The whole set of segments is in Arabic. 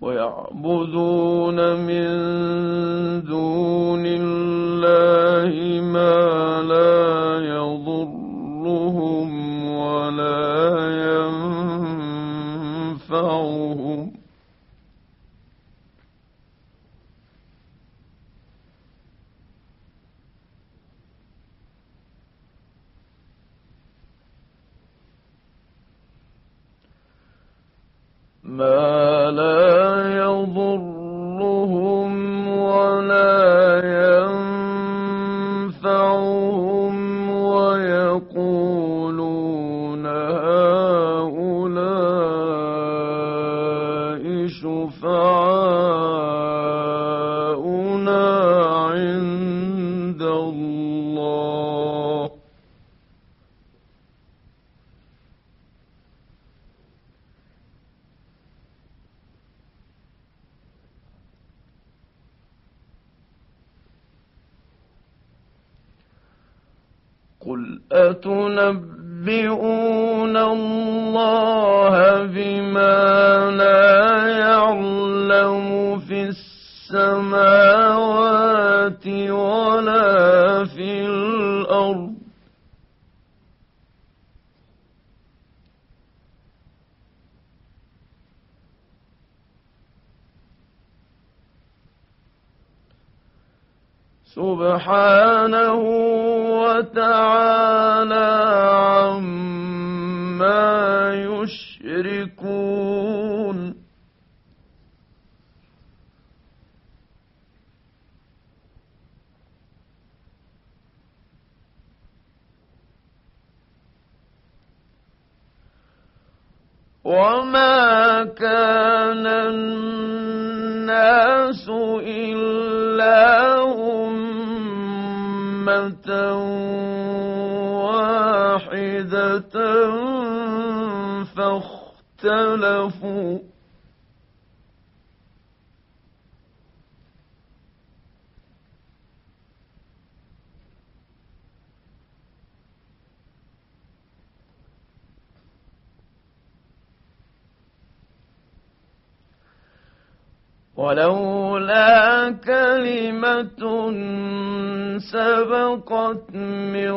ويعبدون من دون الله السماوات ولا في الأرض. سبحانه وتعالى عما وما كان الناس إلا أمة واحدة فاختلفوا ولولا كلمة سبقت من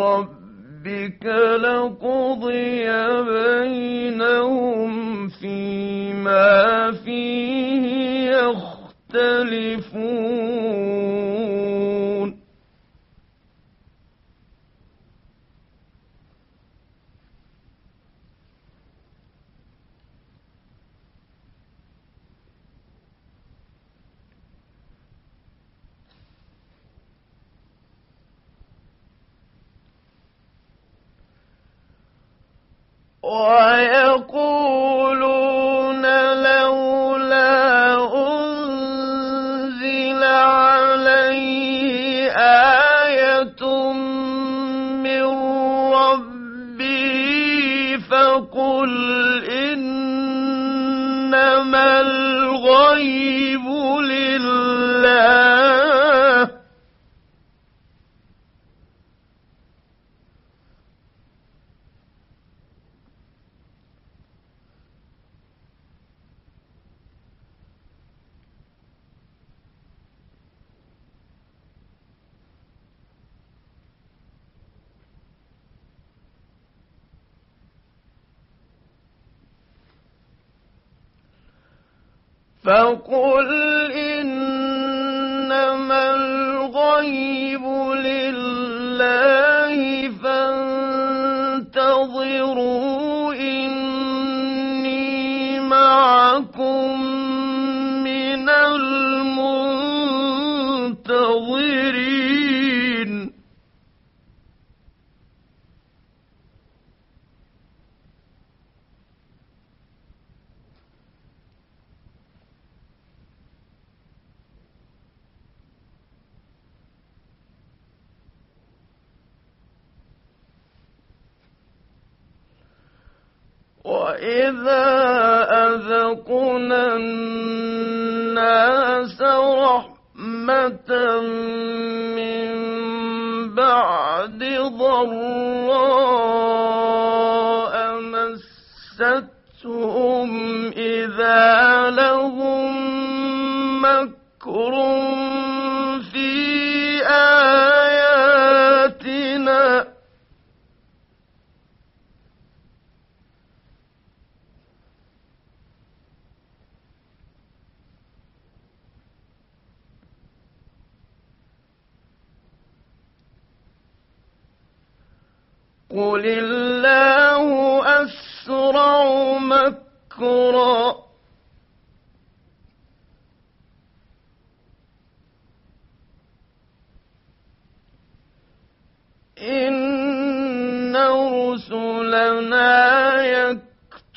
ربك لقضي بينهم فيما فيه يختلفون. ويقولون فقل إنما الغيب وإذا أذقنا الناس رحمة من بعد ضراء مستهم رسلنا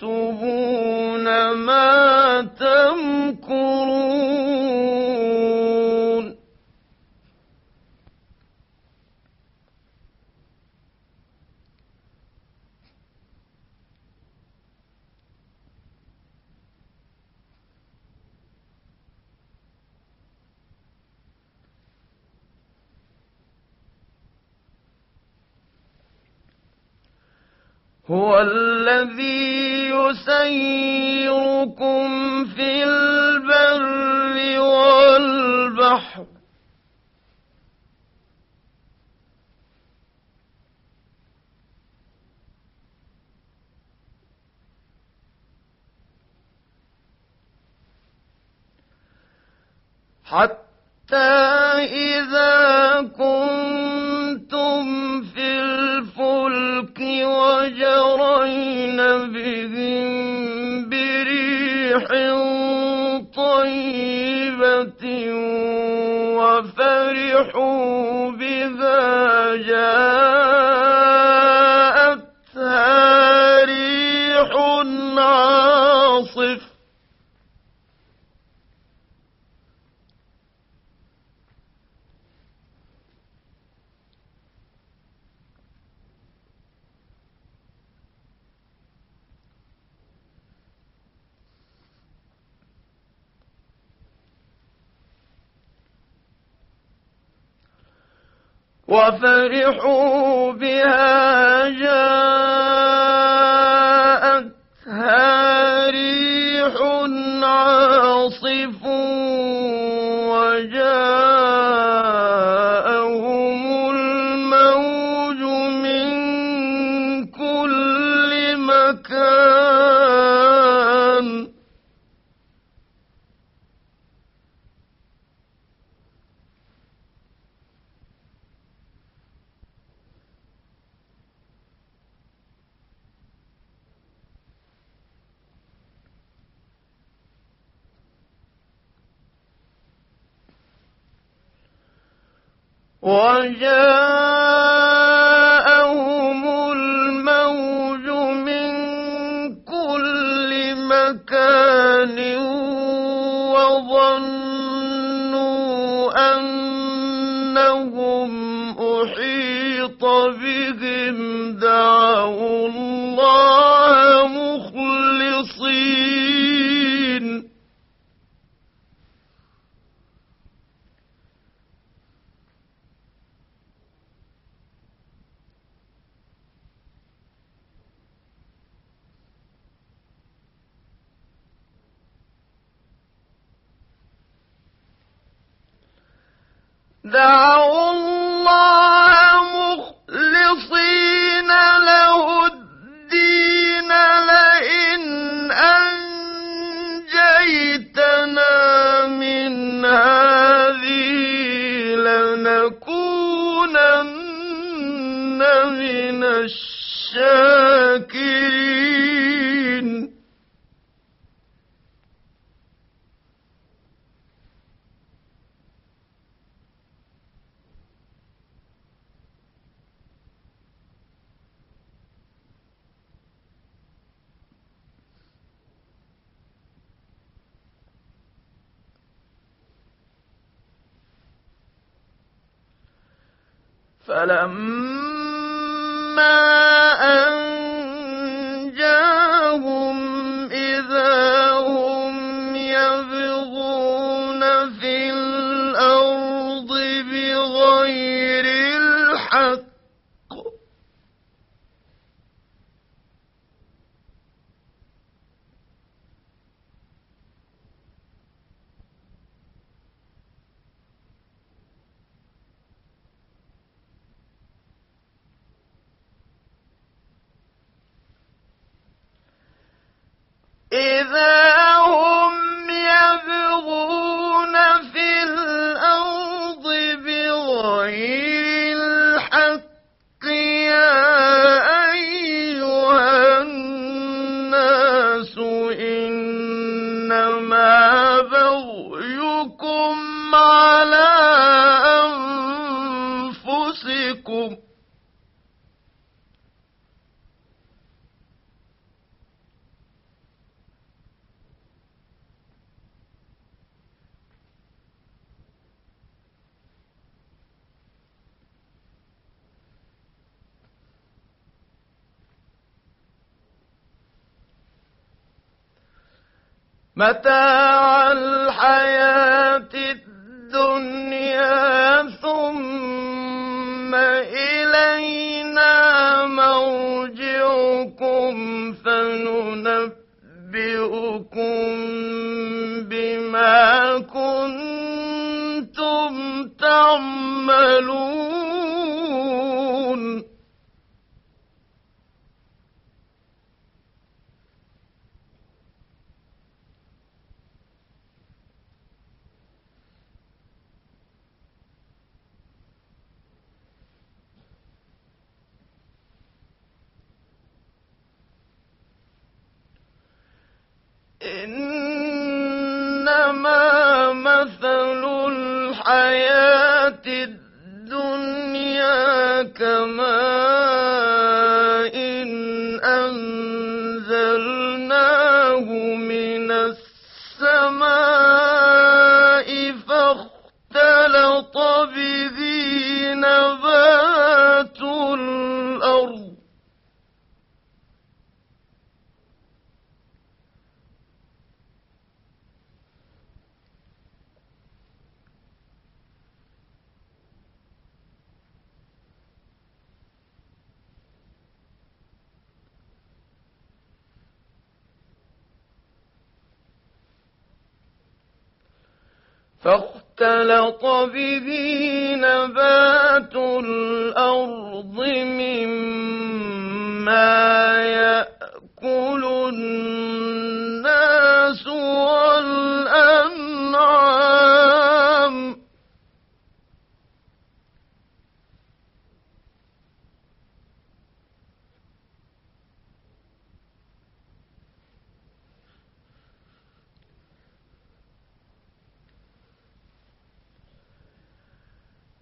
يكتبون ما تمكرون. هو الذي يسيركم في البر والبحر. حتى إذا كنتم وجرين بهم بريح طيبة وفرحوا بذا جاءتها ريح عاصف وفرحوا بها جاءتها ريح عاصف وجاءهم الموج من كل مكان وجاءهم الموج من كل مكان وظنوا أنهم أحيط بهم دعوا الله مخلصين دعوا الله مخلصين له الدين لئن أنجيتنا من هذه لنكونن من الشاكرين. فلما متاع الحياة الدنيا ثم إلينا مرجعكم فننبئكم بما كنتم تعملون. إنما مثل الحياة الدنيا كماء فاختلط به نبات الأرض مما يأكل الناس والأنعام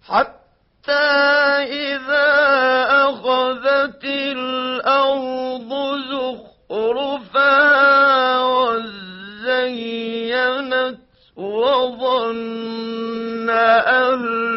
حتى إذا أخذت الأرض زخرفها وزينت وظن أهلها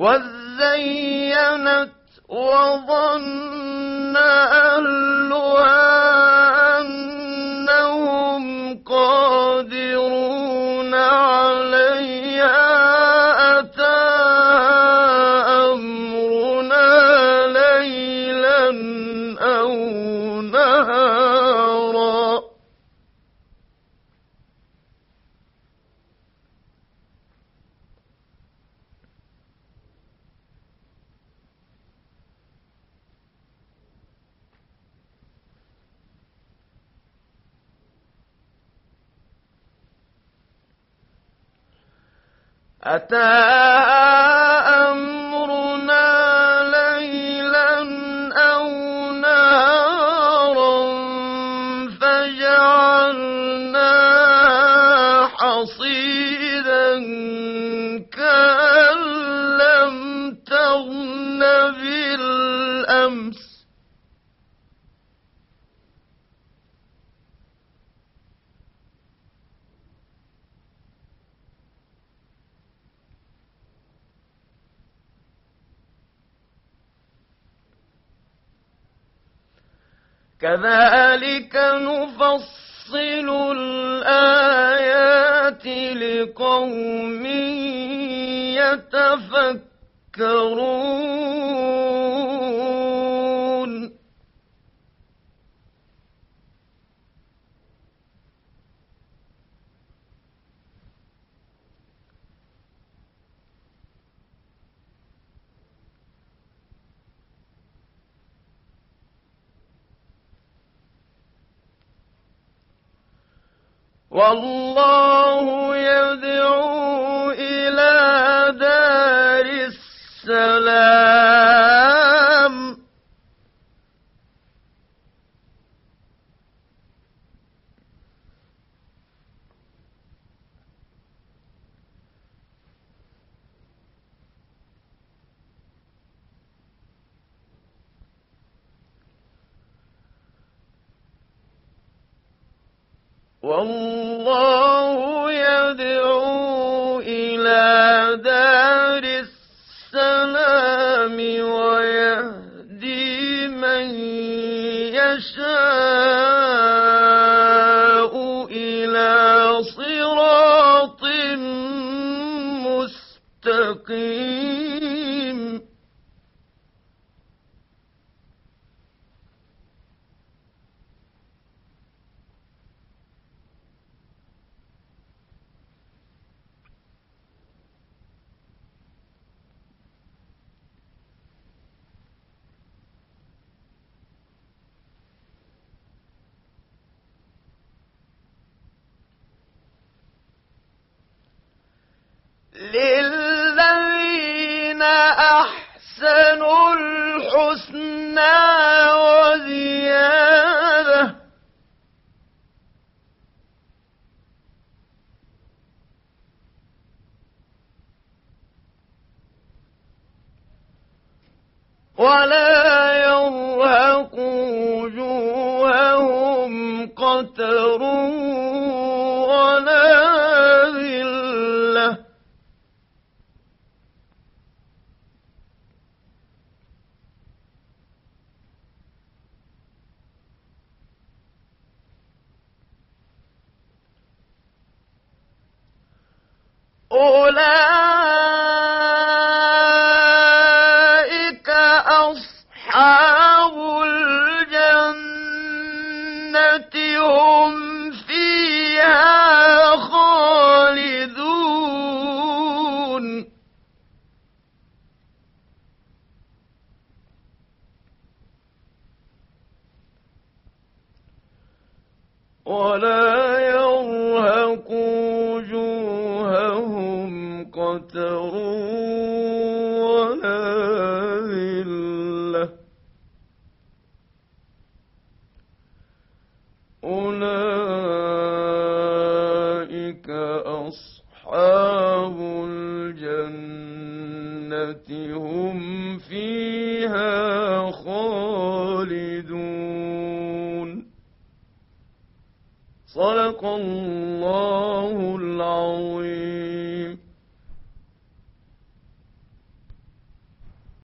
وزينت وظن أهلها أنهم قادرون عليها أتاها كذلك نفصل الآيات لقوم يتفكرون. والله يدعو إلى دار السلام. Lil أولئك وجوههم